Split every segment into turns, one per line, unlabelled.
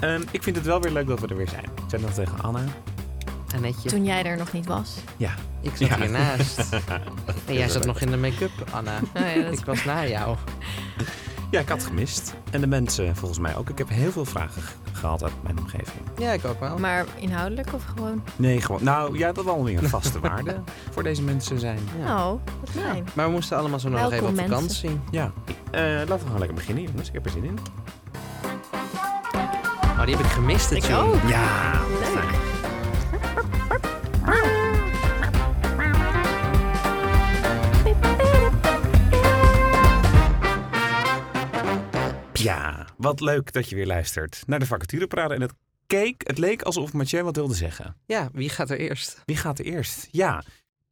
Ehm, ik vind het wel weer leuk dat we er weer zijn. Ik zei dat tegen Anna.
Annetje,
Toen jij er nog niet was.
Ja.
ik zat
Ja.
hiernaast. En jij zat nog in de make-up, Anna.
Oh ja,
Ik was na jou.
Ja, ik had gemist. En de mensen volgens mij ook. Ik heb heel veel vragen gehad uit mijn omgeving.
Ja, ik ook wel.
Maar inhoudelijk of gewoon?
Nee, gewoon. Nou ja, dat wel weer een vaste waarde voor deze mensen zijn.
Ja.
Oh, wat fijn.
Maar we moesten allemaal zo nog even op
mensen.
vakantie.
Ja. Eh, laten we gewoon lekker beginnen, jongens. Ik heb er zin in.
Die heb ik gemist, het
Ik ook.
Ja.
Leuk.
Ja, wat leuk dat je weer luistert naar de vacatureparade. En het keek, het leek alsof Mathieu wat wilde zeggen.
Ja, wie gaat er eerst?
Wie gaat er eerst? Ja,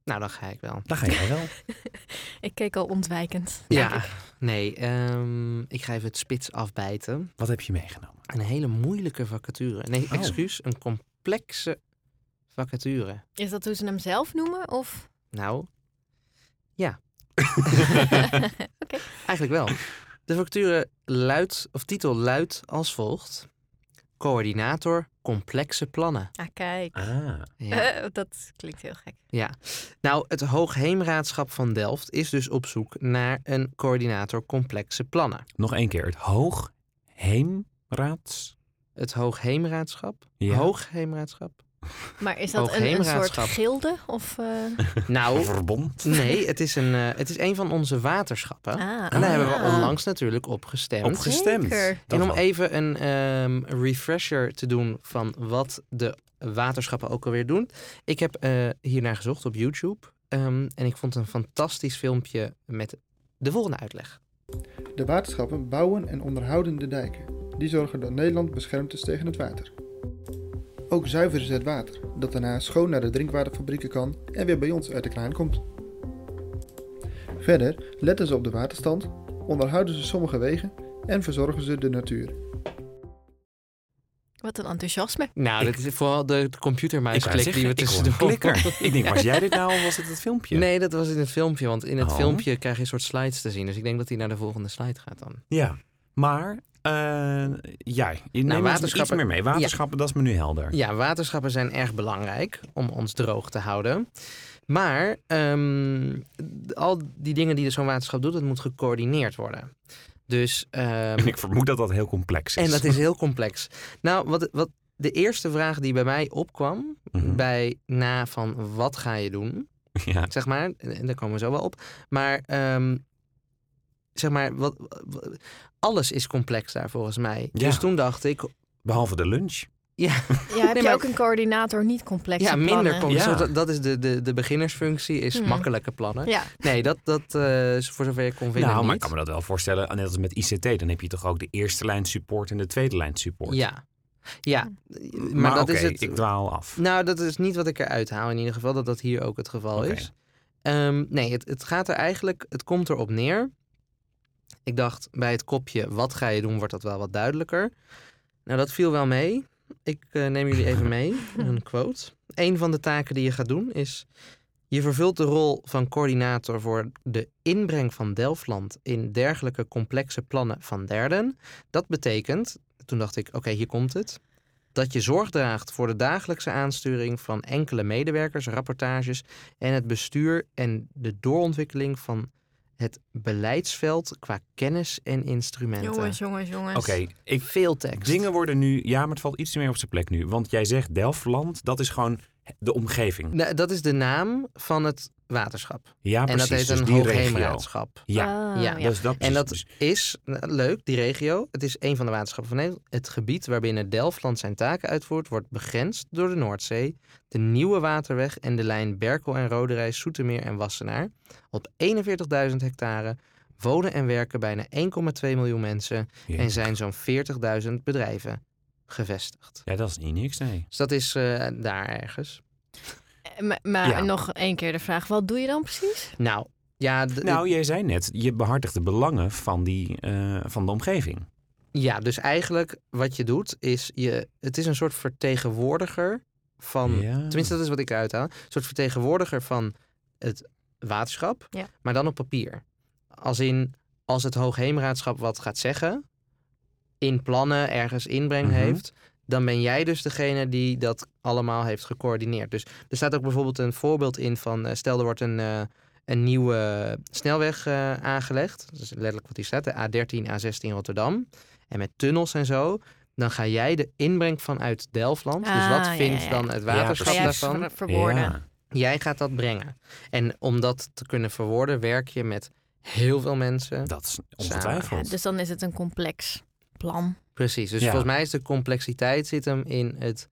Nou, dan ga ik wel.
daar ga jij wel.
Ik keek al ontwijkend.
Ja,
ik.
nee, ehm, ik ga even het spits afbijten.
Wat heb je meegenomen?
Een hele moeilijke vacature. Nee,
Oh.
excuus, een complexe vacature.
Is dat hoe ze hem zelf noemen? Of?
Nou, ja.
Oké.
Eigenlijk wel. De vacature luidt, of titel luidt als volgt. Coördinator complexe plannen.
Ah, kijk.
Ah,
Ja.
Eh, dat klinkt heel gek.
ja. Nou, het Hoogheemraadschap van Delft is dus op zoek naar een coördinator complexe plannen.
nog één keer. Het Hoogheemraads.
Het Hoogheemraadschap?
Ja.
Hoogheemraadschap?
Maar is dat een, een soort gilde? Of, eh,
Nou,
Verbond.
nee, het is, een, eh, het is een van onze waterschappen.
Ah,
En daar hebben we
ah.
onlangs natuurlijk op gestemd.
Op gestemd.
En om even een ehm, refresher te doen van wat de waterschappen ook alweer doen. Ik heb eh hiernaar gezocht op YouTube. ehm, en ik vond een fantastisch filmpje met de volgende uitleg.
De waterschappen bouwen en onderhouden de dijken. Die zorgen dat Nederland beschermd is tegen het water. Ook zuiveren ze het water, dat daarna schoon naar de drinkwaterfabrieken kan en weer bij ons uit de kraan komt. Verder letten ze op de waterstand, onderhouden ze sommige wegen en verzorgen ze de natuur.
Wat een enthousiasme.
Nou,
Ik-
dat is vooral de, de computermuisklik die we
ik een
tussendoor...
klikker. ik denk, was jij dit nou of was het het filmpje?
Nee, dat was in het filmpje. Want in het
Oh.
filmpje krijg je een soort slides te zien. Dus ik denk dat hij naar de volgende slide gaat dan.
Ja, maar eh ja, je
Nou,
iets
waterschappen-
meer mee. Waterschappen, dat is me nu helder.
Ja, waterschappen zijn erg belangrijk om ons droog te houden. Maar ehm, al die dingen die zo'n waterschap doet, dat moet gecoördineerd worden. Dus, ehm,
En ik vermoed dat dat heel complex is.
en dat is heel complex. Nou, wat, wat de eerste vraag die bij mij opkwam,
Mhm.
bij na van wat ga je doen,
Ja,
zeg maar, en daar komen we zo wel op. Maar, ehm, zeg maar, wat, wat- alles is complex daar volgens mij.
Ja.
Dus toen dacht ik,
behalve de lunch.
ja,
Ja, heb
Nee,
je
maar-
ook een coördinator niet complexe
ja minder complex.
Ja.
Dat, dat is de, de, de beginnersfunctie, is
Hmm.
makkelijke plannen.
Ja,
Nee, dat, dat eh, is voor zover je kon vinden
nou, maar
niet.
ik kan me dat wel voorstellen. Net als met ICT, dan heb je toch ook de eerste lijn support en de tweede lijn support.
Ja, ja.
maar,
Maar, dat is het.
ik dwaal af.
Nou, dat is niet wat ik eruit haal in ieder geval, dat dat hier ook het geval is. Ehm, nee, het, het gaat er eigenlijk, het komt erop neer. Ik dacht bij het kopje, wat ga je doen, wordt dat wel wat duidelijker. Nou, dat viel wel mee. Ik eh, neem jullie even mee, een quote. Een van de taken die je gaat doen is, je vervult de rol van coördinator voor de inbreng van Delftland in dergelijke complexe plannen van derden. Dat betekent, toen dacht ik, oké, hier komt het dat je zorg draagt voor de dagelijkse aansturing van enkele medewerkers, rapportages en het bestuur en de doorontwikkeling van het beleidsveld qua kennis en instrumenten.
jongens, jongens, jongens.
Oké, ik
Veel tekst.
Dingen worden nu, ja, maar het valt iets meer op zijn plek nu. Want jij zegt Delftland, dat is gewoon de omgeving.
Nou, dat is de naam van het waterschap.
Ja,
en
precies.
dat heet
dus
een
die regio.
hoogheemraadschap.
Ja,
Ah,
Ja,
ja.
dus dat
En dat
Dus-
is, nou, leuk, die regio. Het is een van de waterschappen van Nederland. Het gebied waarbinnen Delftland zijn taken uitvoert, wordt begrensd door de Noordzee, de Nieuwe Waterweg en de lijn Berkel en Roderij, Soetermeer en Wassenaar. Op 41.000 hectare wonen en werken bijna 1,2 miljoen mensen en zijn zo'n 40.000 bedrijven gevestigd.
Ja, dat is niet niks, nee.
Dus dat is eh, daar ergens.
Eh, Maar, maar
Ja.
nog één keer de vraag, wat doe je dan precies?
Nou, ja,
Nou, jij zei net, je behartigt de belangen van, die, eh, van de omgeving.
Ja, dus eigenlijk wat je doet is je, het is een soort vertegenwoordiger van,
ja.
tenminste dat is wat ik eruit haal, een soort vertegenwoordiger van het waterschap,
Ja.
maar dan op papier. Als in, als het Hoogheemraadschap wat gaat zeggen, in plannen ergens inbreng
Mhm.
heeft, dan ben jij dus degene die dat allemaal heeft gecoördineerd. Dus er staat ook bijvoorbeeld een voorbeeld in van, eh, stel er wordt een, eh, een nieuwe snelweg eh, aangelegd. Dat is letterlijk wat hier staat, de A13, A16 Rotterdam. En met tunnels en zo. Dan ga jij de inbreng vanuit Delftland. dus
Ah,
wat
ja,
vindt
ja, ja.
dan het waterschap daarvan?
ver- verwoorden.
Ja.
Jij gaat dat brengen. En om dat te kunnen verwoorden, werk je met heel veel mensen.
Dat is ongetwijfeld.
dus dan is het een complex plan.
Precies. Dus
Ja.
volgens mij is de complexiteit zit hem in het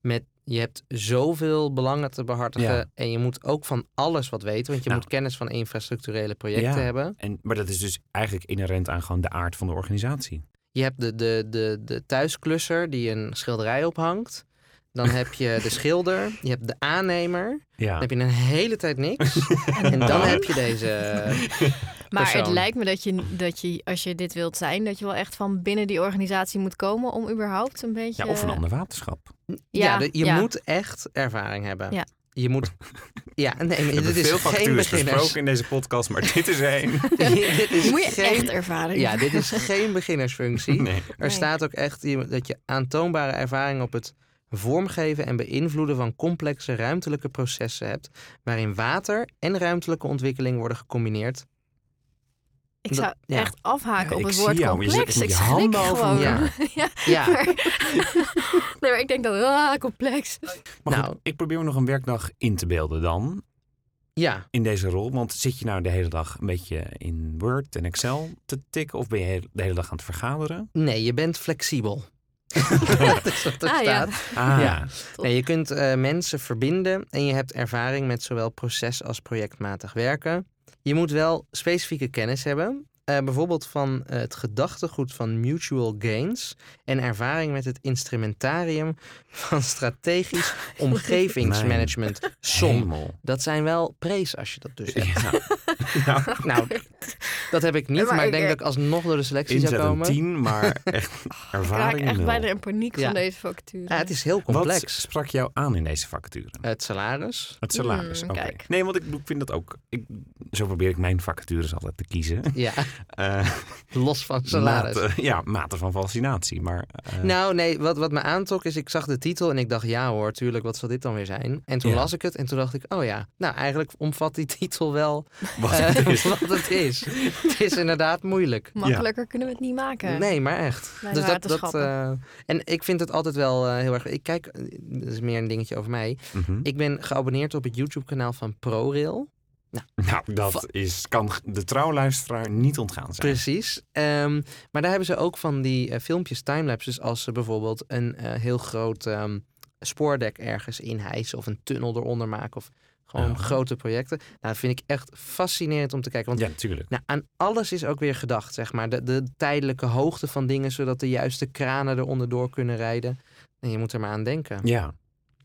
met je hebt zoveel belangen te behartigen
Ja.
en je moet ook van alles wat weten, want je
Nou.
moet kennis van infrastructurele projecten
Ja.
hebben.
En, maar dat is dus eigenlijk inherent aan gewoon de aard van de organisatie.
Je hebt de, de, de, de thuisklusser die een schilderij ophangt. Dan heb je de schilder, je hebt de aannemer.
Ja.
Dan heb je een hele tijd niks. en dan heb je deze.
Maar het lijkt me dat je, dat je, als je dit wilt zijn, dat je wel echt van binnen die organisatie moet komen om überhaupt een beetje.
ja, of een ander waterschap.
Ja, de- je
ja.
moet echt ervaring hebben.
Ja.
Je moet. Ja, nee, maar dit is
veel
geen beginners.
besproken in deze podcast, maar dit is één.
dit is
Moet je
geen,
echt ervaring
Ja, dit is geen beginnersfunctie.
Nee.
Er
Nee.
staat ook echt dat je aantoonbare ervaring op het vormgeven en beïnvloeden van complexe ruimtelijke processen hebt, waarin water en ruimtelijke ontwikkeling worden gecombineerd.
Ik zou
Dat- ja.
echt afhaken
Ja,
op
ik
het
zie
woord
jou, je
complex. Ik
je
schrik gewoon. ja.
Ja,
Maar, nee, maar ik denk dat ah, complex.
Maar goed,
Nou.
ik probeer me nog een werkdag in te beelden dan.
ja.
in deze rol? Want zit je nou de hele dag een beetje in Word en Excel te tikken? Of ben je de hele dag aan het vergaderen?
Nee, je bent flexibel. dat is wat er
Ah, ja.
staat.
Ah,
Ja. Nee, je kunt eh, mensen verbinden en je hebt ervaring met zowel proces- als projectmatig werken. Je moet wel specifieke kennis hebben. eh, bijvoorbeeld van eh, het gedachtegoed van mutual gains en ervaring met het instrumentarium van strategisch omgevingsmanagement. SOM.
Hemel.
Dat zijn wel prees als je dat dus hebt.
Ja.
Nou, dat heb ik niet,
Maar
maar, ik denk
eh,
dat ik alsnog door de selectie zou
Inzet een
komen.
10, maar echt
Ik raak
ervaring
echt bijna in paniek
Ja.
van deze vacature.
Ja, het is heel
Wat
complex.
sprak jou aan in deze vacature?
Het salaris.
Het salaris,
Mm,
oké.
kijk.
Nee, want ik, ik vind dat ook... Ik, zo probeer ik mijn vacatures altijd te kiezen.
Ja,
Eh
los van salaris.
mate, ja, mate van fascinatie. Maar eh,
Nou, nee, wat, wat me aantrok is, ik zag de titel en ik dacht, ja hoor, tuurlijk, wat zal dit dan weer zijn? En toen
Ja.
las ik het en toen dacht ik, oh ja, nou eigenlijk omvat die titel wel
wat
eh,
het is.
wat het is. het is inderdaad moeilijk.
Makkelijker kunnen we het niet maken.
Nee, maar echt.
Bij
Dus dat, dat,
waterschappen.
eh, en ik vind het altijd wel eh, heel erg. Ik kijk, dat is meer een dingetje over mij.
Mhm.
Ik ben geabonneerd op het YouTube-kanaal van ProRail.
Nou, dat is, kan de trouwluisteraar niet ontgaan zijn.
Precies. Ehm, maar daar hebben ze ook van die eh, filmpjes, timelapses, als ze bijvoorbeeld een eh, heel groot ehm, spoordek ergens inhijsen of een tunnel eronder maken of gewoon
Ja.
grote projecten. Nou, dat vind ik echt fascinerend om te kijken. Want
Ja, natuurlijk.
nou, aan alles is ook weer gedacht, zeg maar. De, de tijdelijke hoogte van dingen, zodat de juiste kranen eronder door kunnen rijden. En je moet er maar aan denken.
Ja.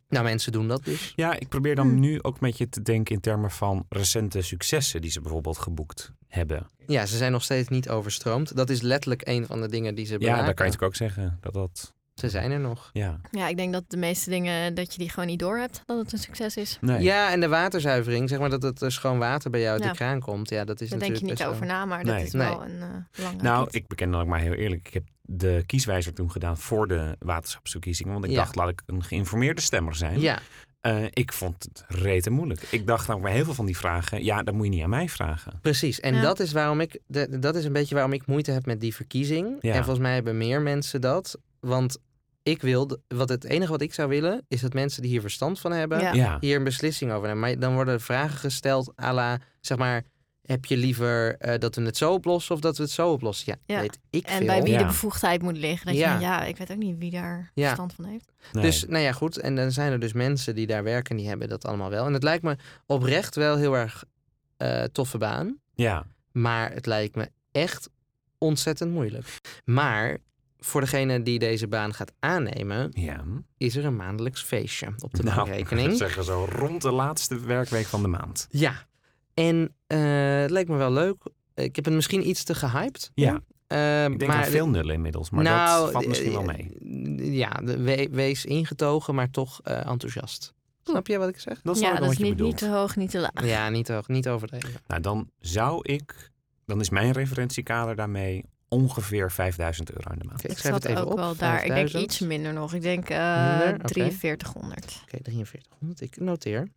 Nou, mensen doen dat dus.
Ja, ik probeer dan
Hm.
nu ook met je te denken in termen van recente successen die ze bijvoorbeeld geboekt hebben.
Ja, ze zijn nog steeds niet overstroomd. Dat is letterlijk een van de dingen die ze
Ja, daar kan je natuurlijk ook zeggen dat dat.
Ze zijn er nog.
Ja,
Ja, ik denk dat de meeste dingen, dat je die gewoon niet door hebt, dat het een succes is.
nee.
Ja, en de waterzuivering, zeg maar dat het er schoon water bij jou uit
Ja.
de kraan komt. Ja, dat is
Daar denk je niet over na, maar
Nee.
dat is
Nee.
wel een uh, belangrijk
Nou,
iets.
ik beken dan ook maar heel eerlijk. Ik heb de kieswijzer toen gedaan voor de waterschapsverkiezingen. Want ik
Ja.
dacht, laat ik een geïnformeerde stemmer zijn.
Ja,
Eh, ik vond het rete moeilijk. Ik dacht nou bij heel veel van die vragen, ja, dat moet je niet aan mij vragen.
precies. En
Ja.
dat is waarom ik, de, dat is een beetje waarom ik moeite heb met die verkiezing.
Ja.
En volgens mij hebben meer mensen dat. Want ik wil, wat het enige wat ik zou willen, is dat mensen die hier verstand van hebben,
Ja.
Ja,
hier een beslissing over nemen. Maar dan worden vragen gesteld à la, zeg maar, heb je liever eh, dat we het zo oplossen of dat we het zo oplossen? Ja,
Ja.
weet ik
En
veel.
bij wie
Ja.
de bevoegdheid moet liggen. Dat
Ja.
je ja, ik weet ook niet wie daar
Ja.
verstand van heeft.
nee.
Dus nou ja, goed. En dan zijn er dus mensen die daar werken, die hebben dat allemaal wel. En het lijkt me oprecht wel heel erg eh, toffe baan.
ja.
Maar het lijkt me echt ontzettend moeilijk. Maar voor degene die deze baan gaat aannemen,
ja.
is er een maandelijks feestje op de
Nou,
bankrekening.
zeggen zo rond de laatste werkweek van de maand.
Ja. En eh, het lijkt me wel leuk. Ik heb het misschien iets te gehyped.
Ja.
Eh,
Ik denk
maar
veel nullen inmiddels, maar
nou,
dat valt misschien wel
eh,
mee.
Ja, we- wees ingetogen, maar toch eh, enthousiast. Snap je wat ik zeg?
Dat is
ja, dat is niet te hoog, niet te laag.
Ja, niet, te hoog, niet overdreven.
Nou, dan zou ik, dan is mijn referentiekader daarmee ongeveer 5000 euro in de maand.
Ik
schrijf
zat
het even
ook
op.
wel daar. Ik denk
5000.
iets minder nog. Ik denk eh
Minder? Oké.
4300.
Oké, 4300. Ik noteer.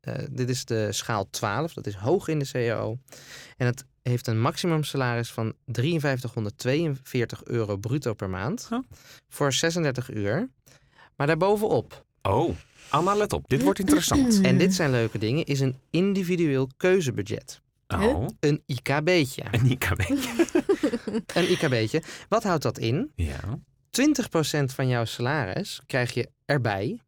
Eh, dit is de schaal 12. Dat is hoog in de CAO. En het heeft een maximumsalaris van 5342 euro bruto per maand.
Huh?
Voor 36 uur. Maar daarbovenop,
Oh, Anna, let op. Dit wordt interessant.
en dit zijn leuke dingen, is een individueel keuzebudget.
Oh,
Een IKB'tje.
een IKB.
Een IKB'tje. Wat houdt dat in?
Ja.
20% van jouw salaris krijg je erbij.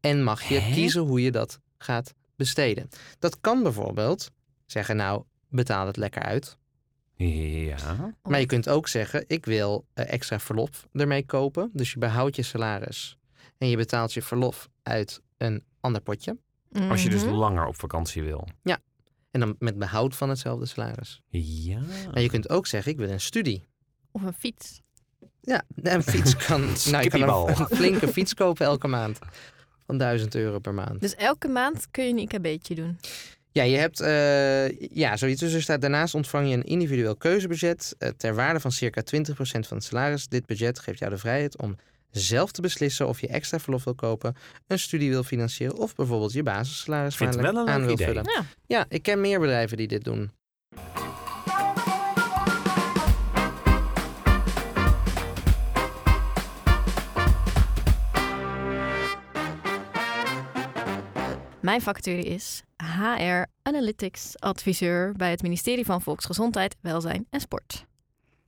En mag je
Hè?
kiezen hoe je dat gaat besteden. Dat kan bijvoorbeeld zeggen, nou, betaal het lekker uit.
Ja.
Maar je kunt ook zeggen, ik wil eh, extra verlof ermee kopen. Dus je behoudt je salaris. En je betaalt je verlof uit een ander potje.
Als je dus
Mhm.
langer op vakantie wil.
En dan met behoud van hetzelfde salaris.
Ja.
Maar je kunt ook zeggen, ik wil een studie.
Of een fiets.
Ja, een fiets kan, nou, je kan een, een flinke fiets kopen elke maand. Van 1000 euro per maand.
Dus elke maand kun je een IKB'tje doen.
Ja, je hebt eh, ja, zoiets. Dus er staat daarnaast ontvang je een individueel keuzebudget eh, ter waarde van circa 20% van het salaris. Dit budget geeft jou de vrijheid om zelf te beslissen of je extra verlof wil kopen, een studie wil financieren of bijvoorbeeld je basissalaris aan-
wel een
aan
leuk
wil
idee.
vullen.
Ja.
Ja, ik ken meer bedrijven die dit doen.
Mijn vacature is HR Analytics adviseur bij het ministerie van Volksgezondheid, Welzijn en Sport.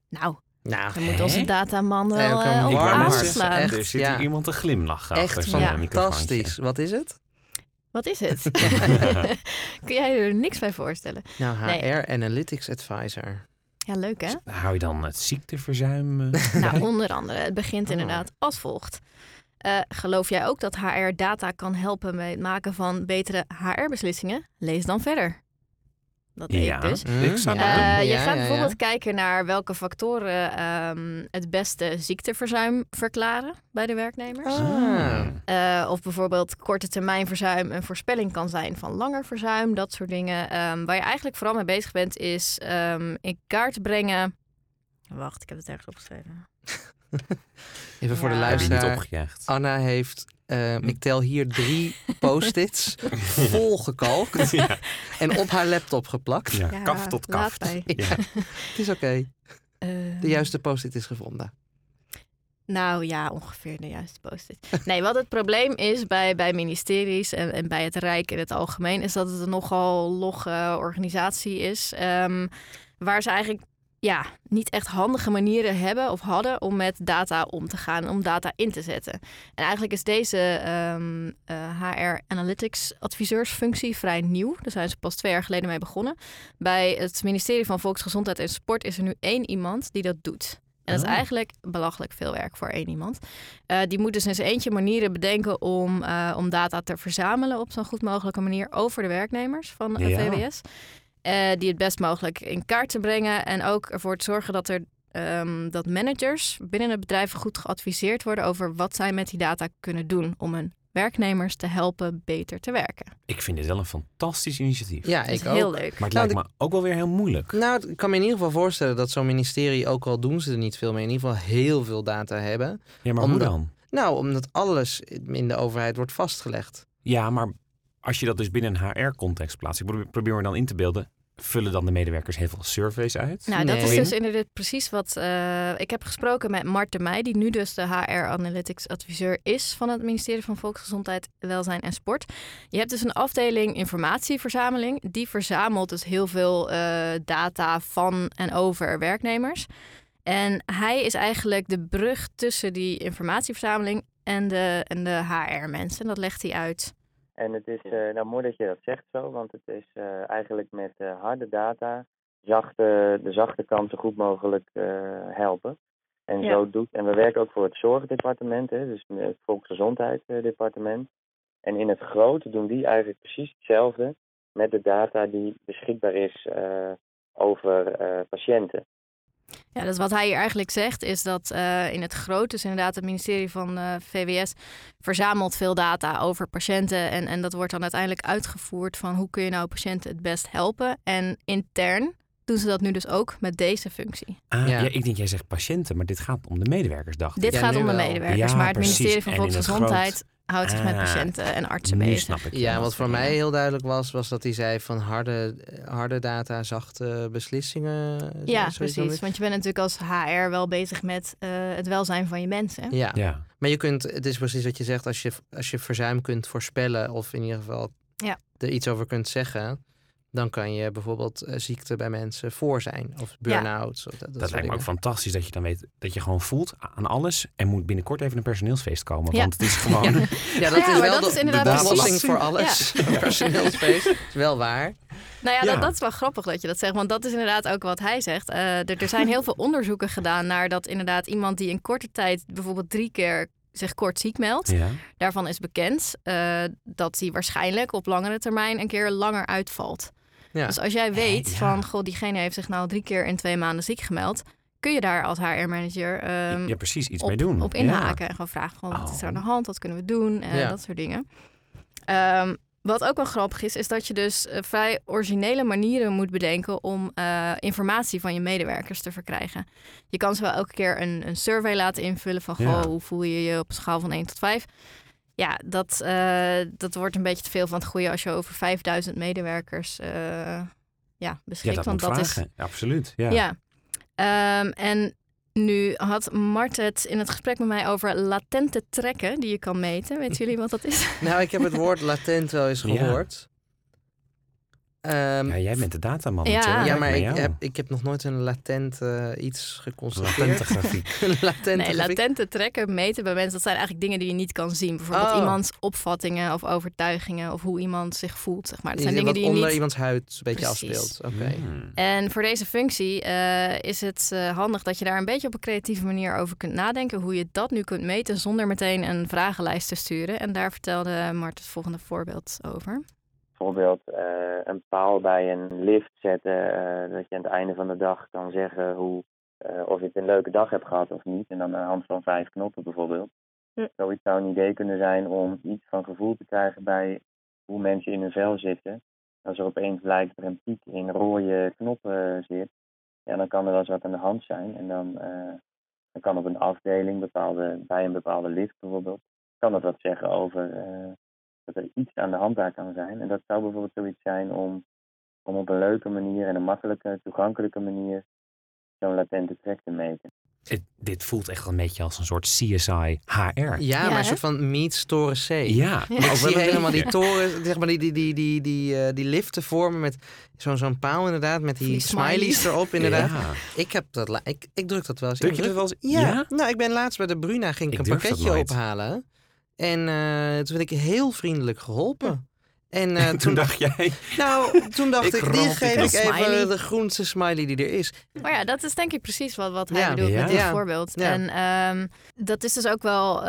Nou,
Nou,
dan moet onze dataman wel eh,
een
op aanslaan.
er zit
ja.
hier iemand te glimlachen
echt
achter zo'n
Ja.
fantastisch. Wat is het?
Wat is het? Kun jij er niks bij voorstellen?
Nou, HR
Nee.
Analytics Advisor.
Ja, leuk hè?
Hou je dan het ziekteverzuim? eh?
Nou, onder andere. Het begint
Oh.
inderdaad als volgt. Eh, geloof jij ook dat HR data kan helpen bij het maken van betere HR-beslissingen? Lees dan verder. Dat
ja,
ik dus.
ik
Mm,
Eh.
Ja,
je
ja,
gaat
ja.
bijvoorbeeld kijken naar welke factoren ehm, het beste ziekteverzuim verklaren bij de werknemers.
Ah.
Eh, of bijvoorbeeld korte termijn verzuim een voorspelling kan zijn van langer verzuim. Dat soort dingen. Ehm, waar je eigenlijk vooral mee bezig bent is ehm, in kaart brengen. Wacht, ik heb het ergens opgeschreven.
Even voor de
Ja.
Niet
luisteraar.
opgejaagd?
Anna heeft, eh, ik tel hier drie post-its volgekalkt
ja,
en op haar laptop geplakt.
ja,
Ja,
kaf tot kaf. Ja.
Het is oké.
Eh,
De juiste post-it is gevonden.
Nou ja, ongeveer de juiste post-it. Nee, wat het probleem is bij, bij ministeries en, en bij het Rijk in het algemeen, is dat het een nogal logge organisatie is. ehm, waar ze eigenlijk ja, niet echt handige manieren hebben of hadden om met data om te gaan, om data in te zetten. En eigenlijk is deze ehm, eh, HR Analytics adviseursfunctie vrij nieuw. Daar zijn ze pas twee jaar geleden mee begonnen. Bij het ministerie van Volksgezondheid en Sport is er nu één iemand die dat doet. En dat is
Oh.
eigenlijk belachelijk veel werk voor één iemand. Eh, die moet dus in zijn eentje manieren bedenken om, eh, om data te verzamelen op zo'n goed mogelijke manier over de werknemers van
Ja.
VWS. Eh, die het best mogelijk in kaart te brengen en ook ervoor te zorgen dat er ehm, dat managers binnen het bedrijf goed geadviseerd worden over wat zij met die data kunnen doen om hun werknemers te helpen beter te werken.
Ik vind dit wel een fantastisch initiatief.
Ja, ik
heel
ook.
leuk.
Maar het
Nou,
lijkt me ook wel weer heel moeilijk.
Nou, ik kan me in ieder geval voorstellen dat zo'n ministerie, ook al doen ze er niet veel mee, in ieder geval heel veel data hebben.
Ja, maar hoe dan?
Nou, omdat alles in de overheid wordt vastgelegd.
Ja, maar als je dat dus binnen een HR-context plaatst, ik probeer, probeer me dan in te beelden, vullen dan de medewerkers heel veel surveys uit?
Nou, dat is dus inderdaad precies wat eh, ik heb gesproken met Mart de Meij, die nu dus de HR Analytics adviseur is van het ministerie van Volksgezondheid, Welzijn en Sport. Je hebt dus een afdeling informatieverzameling. Die verzamelt dus heel veel eh, data van en over werknemers. En hij is eigenlijk de brug tussen die informatieverzameling en de, en de HR-mensen. Dat legt hij uit.
En het is eh, nou mooi dat je dat zegt zo, want het is eh, eigenlijk met eh, harde data zachte, de zachte kant zo goed mogelijk helpen. En
Ja.
zo doet, en we werken ook voor het zorgdepartement, hè, dus het volksgezondheidsdepartement. En in het grote doen die eigenlijk precies hetzelfde met de data die beschikbaar is over patiënten.
Ja, dus wat hij hier eigenlijk zegt is dat eh, in het groot, dus inderdaad het ministerie van eh, VWS, verzamelt veel data over patiënten. En, en dat wordt dan uiteindelijk uitgevoerd van hoe kun je nou patiënten het best helpen. En intern doen ze dat nu dus ook met deze functie.
Ah,
Ja.
ja. ik denk, jij zegt patiënten, maar dit gaat om de medewerkers, dacht ik.
Dit
Ja,
gaat om de medewerkers,
Ja,
maar het
precies.
ministerie van
En
Volksgezondheid houdt zich met
Ah,
patiënten en artsen
Nu
bezig.
snap ik.
Ja, wat voor mij heel duidelijk was, was dat hij zei van harde, harde data, zachte beslissingen.
Ja,
zoiets
precies. Want je bent natuurlijk als HR wel bezig met eh, het welzijn van je mensen.
Ja.
Ja,
maar je kunt, het is precies wat je zegt, als je, als je verzuim kunt voorspellen of in ieder geval
Ja.
er iets over kunt zeggen, dan kan je bijvoorbeeld eh, ziekte bij mensen voor zijn of burn-outs. Of dat, dat,
lijkt me ook fantastisch dat je dan weet dat je gewoon voelt aan alles en moet binnenkort even een personeelsfeest komen.
Ja.
Want het is gewoon...
Ja, dat
Ja,
is wel
dat
de,
is
de oplossing voor alles. Personeelsfeest, is wel waar.
Nou ja,
Ja.
Dat, dat is wel grappig dat je dat zegt. Want dat is inderdaad ook wat hij zegt. Eh, er, er zijn heel veel onderzoeken gedaan naar dat inderdaad iemand die in korte tijd bijvoorbeeld drie keer zich kort ziek meldt.
Ja.
Daarvan is bekend eh, dat hij waarschijnlijk op langere termijn een keer langer uitvalt.
Ja.
Dus als jij weet
ja.
van, goh, diegene heeft zich nou drie keer in twee maanden ziek gemeld, kun je daar als HR-manager ehm,
ja, precies. Iets
op,
mee doen.
op
Ja.
inhaken. En gewoon vragen, van, wat is er aan de
Oh.
hand? Wat kunnen we doen? Eh,
Ja.
Dat soort dingen. Ehm, wat ook wel grappig is, is dat je dus eh, vrij originele manieren moet bedenken om eh, informatie van je medewerkers te verkrijgen. Je kan ze wel elke keer een, een survey laten invullen van, goh,
Ja.
hoe voel je je op een schaal van 1 tot 5? Ja, dat, eh, dat wordt een beetje te veel van het goede als je over 5000 medewerkers eh, ja,
Ja,
beschikt.
dat
want
moet
dat is.
Absoluut. Ja.
ja. Ehm, en nu had Mart het in het gesprek met mij over latente trekken die je kan meten. Weten jullie wat dat is?
Nou, ik heb het woord latent wel eens
Ja.
gehoord. Ehm,
Ja, jij bent de dataman.
Ja.
Mathieu.
ja, maar ik heb, ik heb nog nooit een latent eh, iets geconstateerd.
Latente grafiek.
Een latente
nee,
grafiek.
latente trekken meten bij mensen, dat zijn eigenlijk dingen die je niet kan zien. Bijvoorbeeld
Oh.
iemands opvattingen of overtuigingen of hoe iemand zich voelt. Zeg maar. Dat zijn dingen die je
onder
niet...
iemands huid een beetje
Precies.
afspeelt. Oké.
Hmm.
En voor deze functie eh, is het eh, handig dat je daar een beetje op een creatieve manier over kunt nadenken. Hoe je dat nu kunt meten zonder meteen een vragenlijst te sturen. En daar vertelde Mart het volgende voorbeeld over.
Bijvoorbeeld eh, een paal bij een lift zetten, eh, dat je aan het einde van de dag kan zeggen hoe, eh, of je het een leuke dag hebt gehad of niet. En dan aan de hand van vijf knoppen bijvoorbeeld.
Ja.
Zoiets zou een idee kunnen zijn om iets van gevoel te krijgen bij hoe mensen in hun vel zitten. Als er opeens blijkt dat er een piek in rode knoppen zit, ja, dan kan er wel eens wat aan de hand zijn. En dan, dan kan op een afdeling, bepaalde, bij een bepaalde lift bijvoorbeeld, kan dat wat zeggen over dat er iets aan de hand daar kan zijn. En dat zou bijvoorbeeld zoiets zijn om, om op een leuke manier en een makkelijke, toegankelijke manier zo'n latente trek te meten.
Het- dit voelt echt wel een beetje als een soort CSI HR.
Ja,
Ja,
maar
hè?
een soort van meets toren C.
Ja,
Ja.
Ook
zie
wel
helemaal die toren, zeg maar die, die, die, die, die, eh, die liften vormen met zo'n zo'n paal inderdaad, met die,
Die
smileys.
smileys.
erop inderdaad.
Ja.
Ik heb dat, la- ik, ik druk dat wel eens.
Druk
in.
je dat wel eens?
Ja.
Ja?
Nou, ik ben laatst bij de Bruna, ging ik,
Ik
een pakketje ophalen. En eh, toen werd ik heel vriendelijk geholpen. En eh,
Toen dacht jij,
nou, toen dacht
Ik
die geef ik even
smiley.
de groenste smiley die er is.
Maar ja, dat is denk ik precies wat, wat hij
Ja.
bedoelt
Ja.
met dit
Ja.
voorbeeld.
Ja.
En ehm, dat is dus ook wel eh,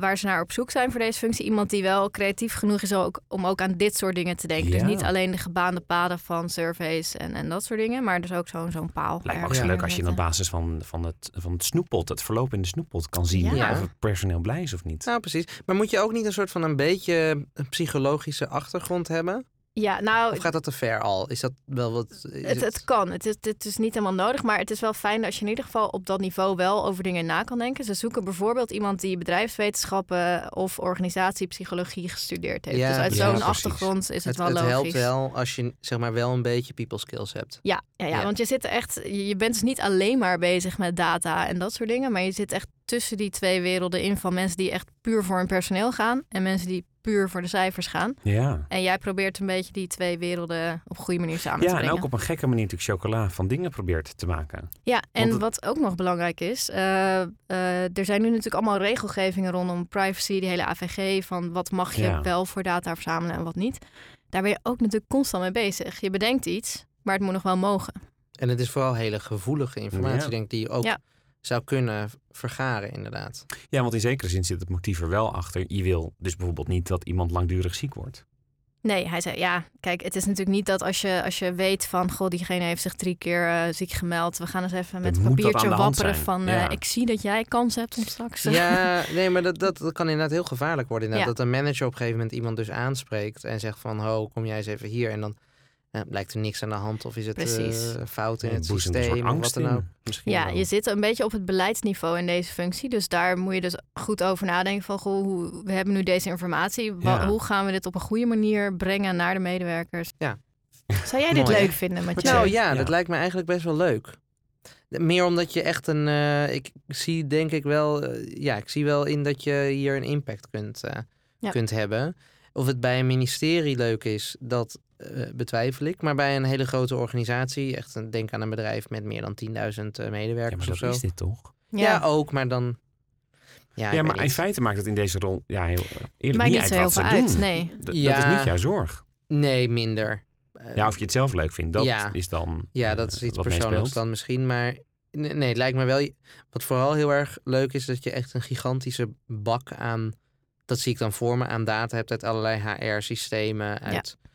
waar ze naar op zoek zijn voor deze functie. Iemand die wel creatief genoeg is ook, om ook aan dit soort dingen te denken.
Ja.
Dus niet alleen de gebaande paden van surveys en, en dat soort dingen. Maar dus ook zo'n zo'n paal.
lijkt me ook
ergens
zo leuk als je op
neerzetten.
basis van, van, het, van het snoeppot, het verloop in de snoeppot kan zien
Ja.
of het personeel blij is of niet.
Nou, precies. Maar moet je ook niet een soort van een beetje een psychologische achtergrond hebben?
Ja, nou,
Of gaat dat te ver al? Is dat wel wat...
Het, het kan. Het is, het is niet helemaal nodig. Maar het is wel fijn als je in ieder geval op dat niveau wel over dingen na kan denken. Ze zoeken bijvoorbeeld iemand die bedrijfswetenschappen of organisatiepsychologie gestudeerd heeft.
Ja,
dus uit
ja,
zo'n achtergrond is het,
het,
wel
het
logisch.
helpt wel als je zeg maar wel een beetje people skills hebt.
Ja, ja, ja, want je zit echt. Je je bent dus niet alleen maar bezig met data en dat soort dingen. Maar je zit echt tussen die twee werelden in van mensen die echt puur voor hun personeel gaan. En mensen die puur voor de cijfers gaan.
Ja.
En jij probeert een beetje die twee werelden op een goede manier samen te
Ja, en
brengen.
ook op een gekke manier natuurlijk chocola van dingen probeert te maken.
Ja, en
het-
wat ook nog belangrijk is, eh, eh, er zijn nu natuurlijk allemaal regelgevingen rondom privacy, die hele AVG, van wat mag je
Ja.
wel voor data verzamelen en wat niet. Daar ben je ook natuurlijk constant mee bezig. Je bedenkt iets, maar het moet nog wel mogen.
En het is vooral hele gevoelige informatie,
Ja.
denk ik, die je ook
Ja.
Zou kunnen vergaren, inderdaad.
Ja, want in zekere zin zit het motief er wel achter. Je wil dus bijvoorbeeld niet dat iemand langdurig ziek wordt.
Nee, hij zei ja, kijk, het is natuurlijk niet dat als je, als je weet van, goh, diegene heeft zich drie keer eh, ziek gemeld. We gaan eens even met een papiertje wapperen van, eh, ik zie dat jij kans hebt om straks... eh,
Ja, nee, maar dat, dat, dat kan inderdaad heel gevaarlijk worden. Inderdaad,
Ja.
Dat een manager op een gegeven moment iemand dus aanspreekt en zegt van, ho, kom jij eens even hier. En dan eh, lijkt er niks aan de hand of is het eh, fout in
Ja,
het
boezemt een soort
systeem of wat
angst
dan
in.
ook? Misschien
Ja,
wel.
je zit een beetje op het beleidsniveau in deze functie. Dus daar moet je dus goed over nadenken van... Goh, hoe, we hebben nu deze informatie.
Ja.
Hoe gaan we dit op een goede manier brengen naar de medewerkers?
Ja.
Zou jij dit
Mooi, hè?
leuk vinden, Mathieu?
Nou
Mathieu,
ja,
ja.
dat lijkt me eigenlijk best wel leuk. Meer omdat je echt een. eh, ik zie denk ik wel. eh, ja, ik zie wel in dat je hier een impact kunt, eh,
Ja.
kunt hebben. Of het bij een ministerie leuk is, dat betwijfel ik. Maar bij een hele grote organisatie, echt een, denk aan een bedrijf met meer dan 10.000 eh,
Ja,
medewerkers
maar
of zo.
is dit toch?
Ja. ook, maar dan. Ja,
Ja, maar in
niet.
feite maakt het in deze rol ja, heel eerlijk
Maakt
niet
zo heel veel uit,
doen.
nee.
D- Dat
Ja.
is niet jouw zorg.
Nee, minder. Eh,
Ja, of je het zelf leuk vindt, dat
Ja.
is dan
Ja,
eh,
dat is iets persoonlijks dan misschien. Maar nee, nee, het lijkt me wel... Wat vooral heel erg leuk is, dat je echt een gigantische bak aan... Dat zie ik dan voor me, aan data hebt uit allerlei HR-systemen. Uit, ja,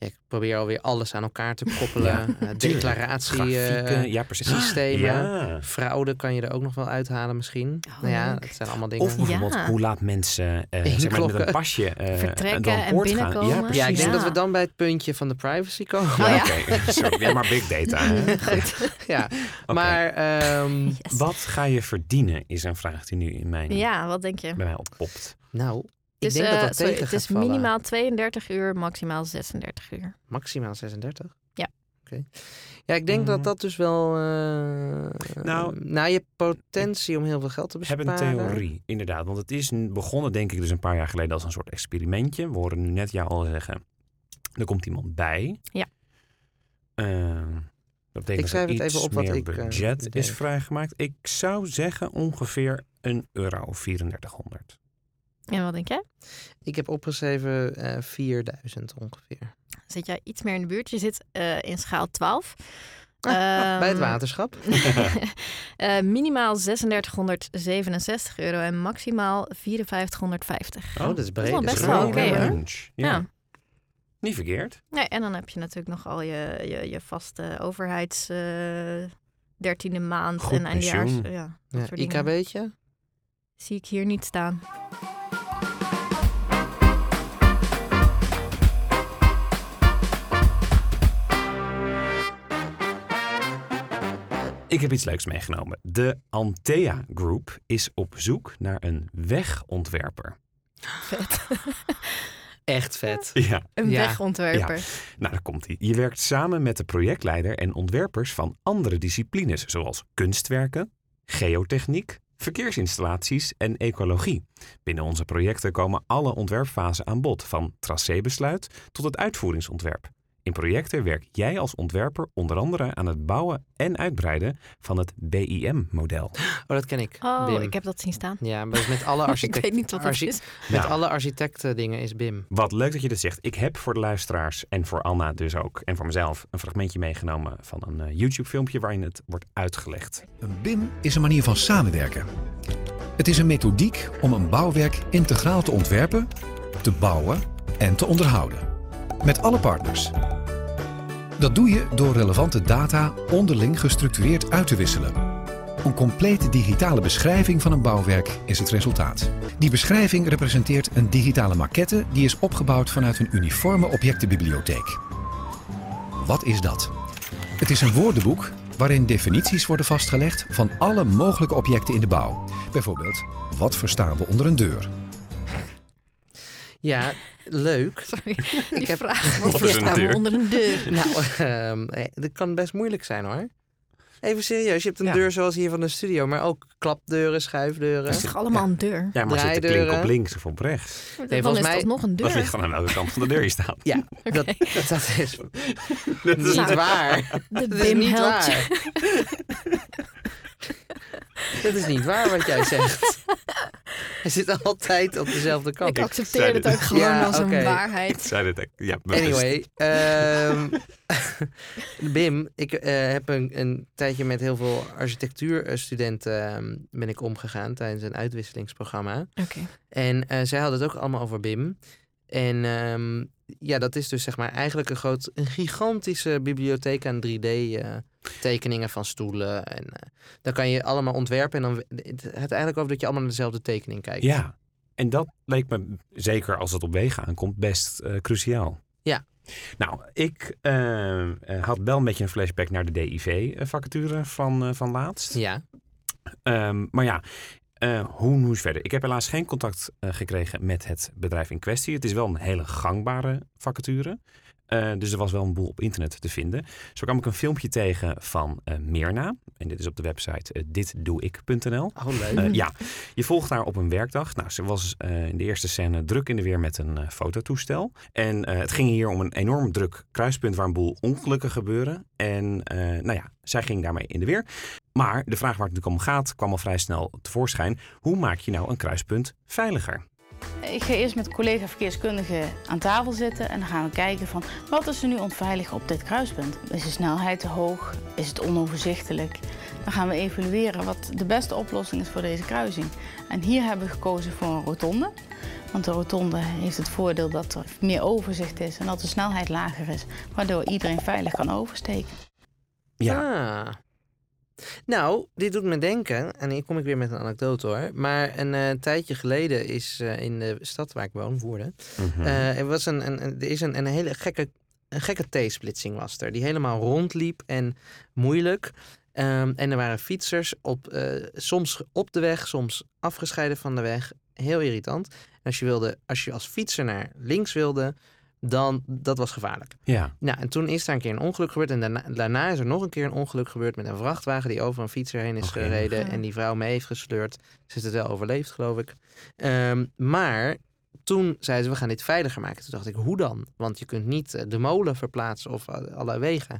ik probeer alweer alles aan elkaar te koppelen.
Ja,
Eh, declaratie, eh,
ja,
systemen.
Ja.
Fraude kan je er ook nog wel uithalen misschien.
Oh,
nou ja, dat zijn allemaal dingen.
Of bijvoorbeeld,
Ja.
hoe laat mensen eh, zeg maar, met een pasje eh,
Vertrekken en
gaan.
binnenkomen.
Ja, precies.
ja, ik denk
Ja.
dat we dan bij het puntje van de privacy komen.
Oh, ja.
Oké, sorry. Ja, maar big data. hè?
Goed.
ja. Maar ehm,
Yes.
Wat ga je verdienen, is een vraag die nu in mijn,
Ja, wat denk je?
bij mij oppopt.
nou, ik
Dus,
denk dat
eh,
dat
sorry,
tegen
het
gaat
is
vallen.
minimaal 32 uur, maximaal 36 uur.
Maximaal 36?
Ja.
Oké. Ja, ik denk dat
Mm.
dat dus wel... eh,
Nou,
nou, je hebt potentie om heel veel geld te
Ik heb
besparen.
een theorie, inderdaad. Want het is begonnen, denk ik, dus een paar jaar geleden als een soort experimentje. We horen nu net jou al zeggen, er komt iemand bij.
Ja.
Eh, dat betekent
Ik schrijf
dat er
het even
iets
op wat
meer
ik, eh,
budget is vrijgemaakt. Ik zou zeggen ongeveer een euro of 3400.
En wat denk jij?
Ik heb opgeschreven eh 4000 ongeveer.
Zit jij iets meer in de buurt? Je zit eh, in schaal 12.
Ah, bij het
Ehm,
waterschap.
eh, minimaal 3667 euro en maximaal 5450.
Oh, dat is breed. dat is
best
een
wel oké.
Ja.
Ja.
Niet verkeerd.
Nee, en dan heb je natuurlijk nog al je, je, je vaste overheids eh dertiende maand
Goed
en eindejaars.
pensioen.
Ja, dingen.
IKB'tje?
Zie ik hier niet staan.
Ik heb iets leuks meegenomen. De Antea Group is op zoek naar een wegontwerper.
Vet.
Echt vet.
Ja,
Een
Ja.
wegontwerper.
Nou, daar komt hij. Je werkt samen met de projectleider en ontwerpers van andere disciplines, zoals kunstwerken, geotechniek, verkeersinstallaties en ecologie. Binnen onze projecten komen alle ontwerpfasen aan bod, van tracébesluit tot het uitvoeringsontwerp. In projecten werk jij als ontwerper onder andere aan het bouwen en uitbreiden van het BIM-model.
Oh, dat ken ik.
Oh,
BIM.
ik heb dat zien staan.
Ja, maar dat is met alle
ik
architecten.
weet niet wat dat is.
Met
Nou.
alle architecten dingen is BIM.
Wat leuk dat je dit zegt. Ik heb voor de luisteraars en voor Anna dus ook en voor mezelf een fragmentje meegenomen van een eh, YouTube-filmpje waarin het wordt uitgelegd.
Een BIM is een manier van samenwerken. Het is een methodiek om een bouwwerk integraal te ontwerpen, te bouwen en te onderhouden. Met alle partners. Dat doe je door relevante data onderling gestructureerd uit te wisselen. Een complete digitale beschrijving van een bouwwerk is het resultaat. Die beschrijving representeert een digitale maquette die is opgebouwd vanuit een uniforme objectenbibliotheek. Wat is dat? Het is een woordenboek waarin definities worden vastgelegd van alle mogelijke objecten in de bouw. Bijvoorbeeld, wat verstaan we onder een deur?
Ja, leuk.
Sorry, die
Ik heb-
vraag.
Wat
Wat
is
we
deur?
onder een deur?
Nou, ehm, eh, dat kan best moeilijk zijn hoor. Even serieus, je hebt een
Ja.
deur zoals hier van de studio, maar ook klapdeuren, schuifdeuren.
Dat is toch allemaal een deur?
Ja, maar zit de klink op links of op rechts?
Dan
volgens
is
mij-
het nog een
Dat
deur.
ligt gewoon aan welke kant van de deur je staat.
Ja, dat, dat is
Dat is-
niet waar.
De
Dat is
BIM
niet waar. Dat is niet waar wat jij zegt. Hij zit altijd op dezelfde kant.
Ik accepteer het ook gewoon
Ja,
als een waarheid.
Zei dit ook. Ja.
Anyway, ehm, Bim, ik eh, heb een, een tijdje met heel veel architectuurstudenten ehm, ben ik omgegaan tijdens een uitwisselingsprogramma.
Oké.
En eh, zij hadden het ook allemaal over BIM. En ehm, ja, dat is dus zeg maar eigenlijk een, groot, een gigantische bibliotheek aan 3D-tekeningen van stoelen. En eh, dan kan je allemaal ontwerpen. En dan het eigenlijk over dat je allemaal naar dezelfde tekening kijkt.
Ja, en dat leek me, zeker als het op wegen aankomt, best eh, cruciaal.
Ja.
Nou, ik eh, had wel een beetje een flashback naar de DIV-vacature van, van laatst.
Ja.
Ehm, maar ja, eh, hoe moest verder? Ik heb helaas geen contact gekregen met het bedrijf in kwestie. Het is wel een hele gangbare vacature. Eh, dus er was wel een boel op internet te vinden. Zo kwam ik een filmpje tegen van eh Mirna. En dit is op de website eh, ditdoeik.nl.
Oh, leuk.
Ja, je volgt haar op een werkdag. Nou, ze was in de eerste scène druk in de weer met een fototoestel. En het ging hier om een enorm druk kruispunt waar een boel ongelukken gebeuren. En nou ja, zij ging daarmee in de weer. Maar de vraag waar het natuurlijk om gaat, kwam al vrij snel tevoorschijn. Hoe maak je nou een kruispunt veiliger?
Ik ga eerst met collega verkeerskundigen aan tafel zitten en dan gaan we kijken van wat is er nu onveilig op dit kruispunt? Is de snelheid te hoog? Is het onoverzichtelijk? Dan gaan we evalueren wat de beste oplossing is voor deze kruising. En hier hebben we gekozen voor een rotonde. Want de rotonde heeft het voordeel dat er meer overzicht is en dat de snelheid lager is, waardoor iedereen veilig kan oversteken.
Ja,
Ah. Nou, dit doet me denken, en hier kom ik weer met een anekdote hoor. Maar een eh, tijdje geleden is eh, in de stad waar ik woon, Woerden,
Mhm.
eh, er, was een, een, er is een, een hele gekke, een gekke T-splitsing was er. Die helemaal rondliep en moeilijk. Ehm, en er waren fietsers op, soms op de weg, soms afgescheiden van de weg. Heel irritant. En als je, wilde, als je als fietser naar links wilde, dan dat was gevaarlijk.
ja.
Nou, en toen is daar een keer een ongeluk gebeurd. En daarna, daarna is er nog een keer een ongeluk gebeurd met een vrachtwagen die over een fietser heen is gereden. En die vrouw mee heeft gesleurd. Ze heeft het wel overleefd, geloof ik. Ehm, maar toen zeiden ze, we gaan dit veiliger maken. Toen dacht ik, hoe dan? Want je kunt niet eh, de molen verplaatsen of eh, alle wegen.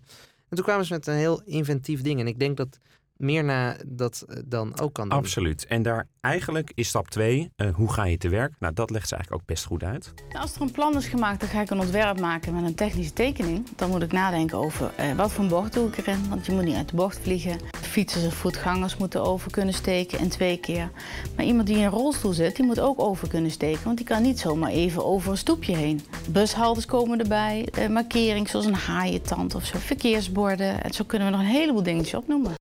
En toen kwamen ze met een heel inventief ding. En ik denk dat meer na dat eh, dan ook kan doen.
Absoluut. En daar eigenlijk is stap 2, hoe ga je te werk? Nou, dat legt ze eigenlijk ook best goed uit.
Als er een plan is gemaakt, dan ga ik een ontwerp maken met een technische tekening. Dan moet ik nadenken over eh, wat voor een bocht doe ik erin. Want je moet niet uit de bocht vliegen. Fietsers en voetgangers moeten over kunnen steken in twee keer. Maar iemand die in een rolstoel zit, die moet ook over kunnen steken. Want die kan niet zomaar even over een stoepje heen. Bushaltes komen erbij, eh, markering zoals een haaientand of zo. Verkeersborden. En zo kunnen we nog een heleboel dingetjes opnoemen.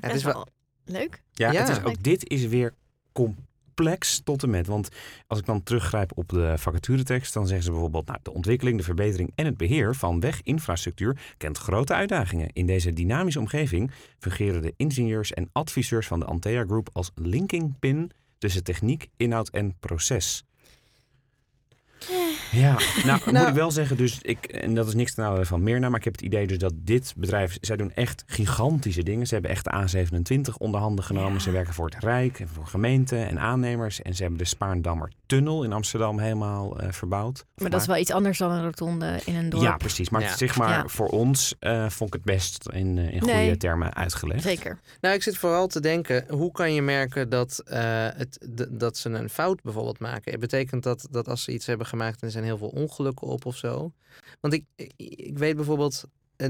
Het
Best
is wel-
wel leuk.
Ja,
Ja.
Het is, ook dit is weer complex tot en met. Want als ik dan teruggrijp op de vacaturetekst, dan zeggen ze bijvoorbeeld... Nou, de ontwikkeling, de verbetering en het beheer van weginfrastructuur kent grote uitdagingen. In deze dynamische omgeving fungeren de ingenieurs en adviseurs van de Antea Group als linking pin tussen techniek, inhoud en proces. Ja, nou, moet
Nou-
ik wel zeggen, dus ik, en dat is niks ten nadele van Mirna, maar ik heb het idee dus dat dit bedrijf, zij doen echt gigantische dingen. Ze hebben echt de A27 onder handen genomen.
Ja.
Ze werken voor het Rijk en voor gemeenten en aannemers. En ze hebben de Spaarndammer Tunnel in Amsterdam helemaal eh, verbouwd.
Maar dat is wel iets anders dan een rotonde in een dorp.
Ja, precies. Maar
Ja.
zeg maar,
Ja.
voor ons eh, vond ik het best in, eh, in goede
Nee.
termen uitgelegd.
Zeker.
Nou, ik zit vooral te denken, hoe kan je merken dat, eh, het, dat ze een fout bijvoorbeeld maken? Het betekent dat, dat als ze iets hebben gemaakt en er zijn heel veel ongelukken op of zo. Want ik, ik, ik weet bijvoorbeeld,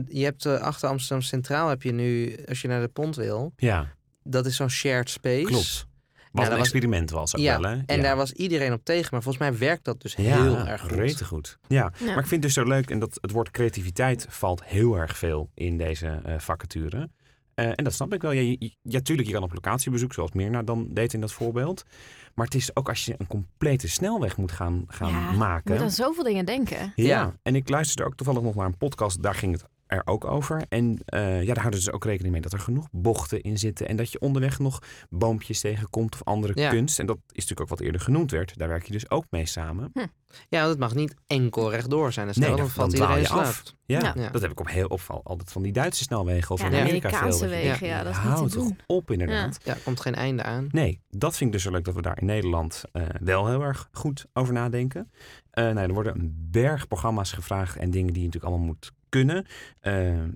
je hebt eh, achter Amsterdam Centraal heb je nu, als je naar de pont wil,
Ja,
dat is zo'n shared space.
klopt. Wat
dat
een
was-
experiment was ook
Ja,
wel, hè?
en
ja.
daar was iedereen op tegen, maar volgens mij werkt dat dus
ja,
heel erg goed.
goed. Ja.
Ja.
maar ik vind het dus zo leuk en dat het woord creativiteit valt heel erg veel in deze eh, vacature. Eh, en dat snap ik wel. Ja, je, ja, tuurlijk, je kan op locatiebezoek, zoals Mirna dan deed in dat voorbeeld. Maar het is ook als je een complete snelweg moet gaan, gaan
Ja, Je
maken.
moet aan zoveel dingen denken.
Ja.
Ja.
en ik luisterde ook toevallig nog naar een podcast, daar ging het er ook over. En eh, ja, daar houden ze ook rekening mee dat er genoeg bochten in zitten. En dat je onderweg nog boompjes tegenkomt of andere
Ja.
kunst. En dat is natuurlijk ook wat eerder genoemd werd. Daar werk je dus ook mee samen.
Ja, want het mag niet enkel rechtdoor zijn. Dus
Nee,
dan,
dan-
valt
dan
iedereen
je af. Ja,
Ja.
Ja.
dat heb ik op heel opval altijd van die Duitse snelwegen of
Ja, de. Amerikaanse
dat
wegen, ja, dat is
hou
niet te
toch
doen.
op inderdaad.
Ja, komt geen einde aan.
Nee, dat vind ik dus zo leuk dat we daar in Nederland eh, wel heel erg goed over nadenken. Eh, nou, er worden een berg programma's gevraagd en dingen die je natuurlijk allemaal moet kunnen. Eh,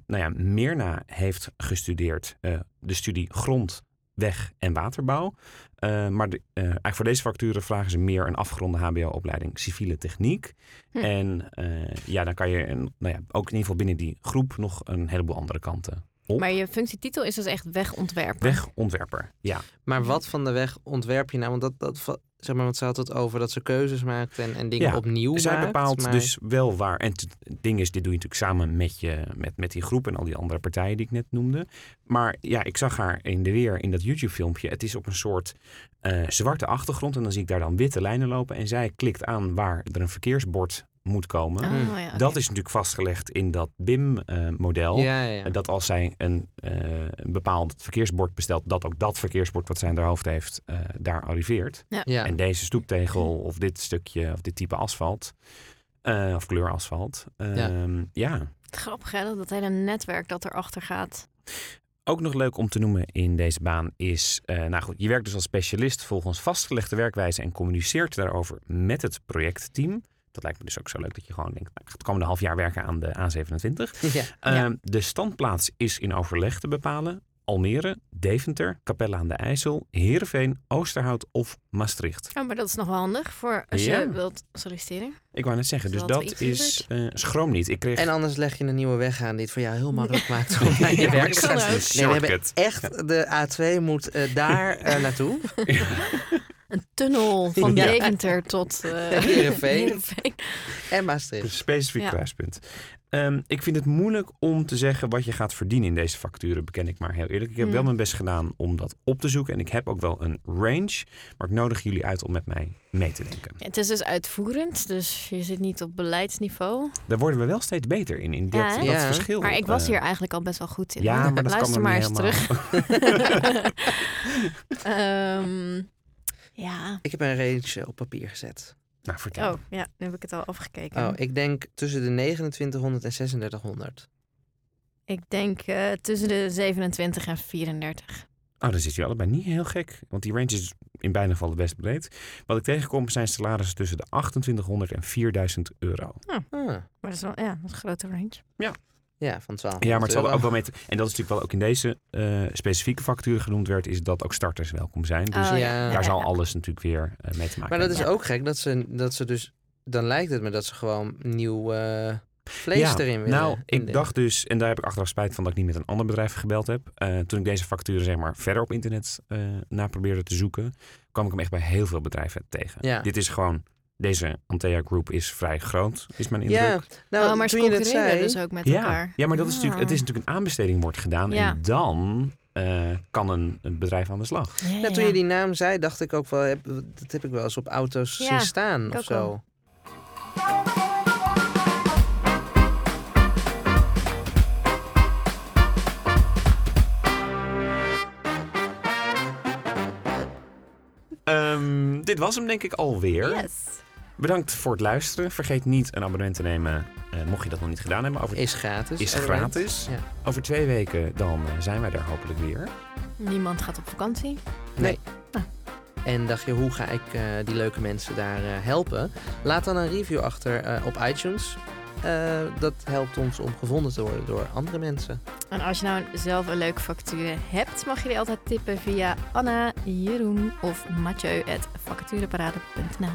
nou ja, Mirna heeft gestudeerd eh, de studie grond, weg en waterbouw. Eh, maar de, eh, eigenlijk voor deze facturen vragen ze meer een afgeronde HBO-opleiding civiele techniek.
Hm.
En eh, ja, dan kan je een, nou ja, ook in ieder geval binnen die groep nog een heleboel andere kanten op.
Maar je functietitel is dus echt wegontwerper.
Wegontwerper, ja.
Maar wat van de weg ontwerp je nou? Want dat, dat zeg maar, want ze had het over dat ze keuzes maakt en, en dingen
Ja,
opnieuw
Zij
maakt.
bepaalt
maar-
dus wel waar. En het ding is, dit doe je natuurlijk samen met, je, met, met die groep en al die andere partijen die ik net noemde. Maar ja, ik zag haar in de weer in dat YouTube-filmpje. Het is op een soort eh, zwarte achtergrond en dan zie ik daar dan witte lijnen lopen. En zij klikt aan waar er een verkeersbord moet komen.
Oh,
Hm.
ja.
Dat is natuurlijk vastgelegd in dat BIM-model.
Ja, ja, ja.
dat als zij een, eh, een bepaald verkeersbord bestelt, dat ook dat verkeersbord wat zij in haar hoofd heeft, eh, daar arriveert.
ja.
En deze stoeptegel of dit stukje of dit type asfalt, eh, of kleur asfalt. Ehm, ja.
Grappig hè, dat dat hele netwerk dat erachter gaat.
Ook nog leuk om te noemen in deze baan is, eh, nou goed, je werkt dus als specialist volgens vastgelegde werkwijze en communiceert daarover met het projectteam. Dat lijkt me dus ook zo leuk dat je gewoon denkt, nou, ik ga het komende half jaar werken aan de A27.
Ja.
Ehm, De standplaats is in overleg te bepalen. Almere, Deventer, Capelle aan de IJssel, Heerenveen, Oosterhout of Maastricht.
Oh, maar dat is nog wel handig voor als
Ja.
je wilt solliciteren.
Ik wou net zeggen, dus
dat
is eh, schroom niet. Ik kreeg
En anders leg je een nieuwe weg aan die het voor jou heel makkelijk maakt om naar je
Ja,
werk te gaan. Nee, we hebben echt de A2 moet eh, daar eh, naartoe.
Een tunnel van
Ja.
Deventer tot eh
Heerenveen.
Heerenveen.
En
Een
Maastricht.
specifiek
Ja.
kruispunt. Ehm, ik vind het moeilijk om te zeggen wat je gaat verdienen in deze vacature, beken ik maar heel eerlijk. Ik heb
Hmm.
wel mijn best gedaan om dat op te zoeken en ik heb ook wel een range, maar ik nodig jullie uit om met mij mee te denken.
Ja, het is dus uitvoerend, dus je zit niet op beleidsniveau.
Daar worden we wel steeds beter in, in dat,
Ja,
dat
Ja.
verschil.
Maar ik was
eh,
hier eigenlijk al best wel goed in.
Ja, maar dat
Luister
kan
maar eens terug. Ehm, ja.
Ik heb een range op papier gezet.
Nou, vertel.
Oh, ja, nu heb ik het al afgekeken.
Oh, ik denk tussen de 2900 en 3600.
Ik denk eh, tussen de 27 en 34.
Oh, dan zit je allebei niet heel gek. Want die range is in bijna gevallen best breed. Wat ik tegenkom zijn salarissen tussen de 2800 en 4000 euro.
Ah,
Maar dat is wel ja, dat is een grote range.
ja, van 12.
Ja, maar het zal er ook wel mee. te- en dat is natuurlijk wel ook in deze eh, specifieke factuur genoemd werd, is dat ook starters welkom zijn. Dus
Oh,
ja.
daar zal
ja.
alles natuurlijk weer eh, mee te maken
Maar dat is ook gek dat ze, dat ze dus... Dan lijkt het me dat ze gewoon nieuw eh, vlees
Ja,
erin willen.
Nou, ik dacht dus, en daar heb ik achteraf spijt van dat ik niet met een ander bedrijf gebeld heb. Toen ik deze facturen zeg maar verder op internet eh na probeerde te zoeken, kwam ik hem echt bij heel veel bedrijven tegen.
Ja.
Dit is gewoon, deze Antea Group is vrij groot, is mijn indruk.
Ja, nou,
oh, maar ze
toen je het
concurreren
zei...
dus ook met
Ja,
elkaar.
ja, maar dat is natuurlijk, het is
Ah.
natuurlijk een aanbesteding wordt gedaan
Ja.
en dan eh, kan een, een bedrijf aan de slag.
Ja,
Nou, toen
ja.
je die naam zei, dacht ik ook wel... Heb, dat heb ik wel eens op auto's
Ja,
zien staan of zo.
Ehm, dit was hem denk ik alweer.
Yes.
Bedankt voor het luisteren. Vergeet niet een abonnement te nemen, eh, mocht je dat nog niet gedaan hebben. Over,
Is gratis.
is
abonnement.
gratis.
Ja.
Over twee weken dan eh, zijn wij er hopelijk weer.
Niemand gaat op vakantie.
Nee.
Ah.
En dacht je, hoe ga ik eh, die leuke mensen daar eh, helpen? Laat dan een review achter eh, op iTunes. Eh, dat helpt ons om gevonden te worden door andere mensen.
En als je nou zelf een leuke factuur hebt, mag je die altijd tippen via Anna, Jeroen of Mathieu at vacatureparade.nl.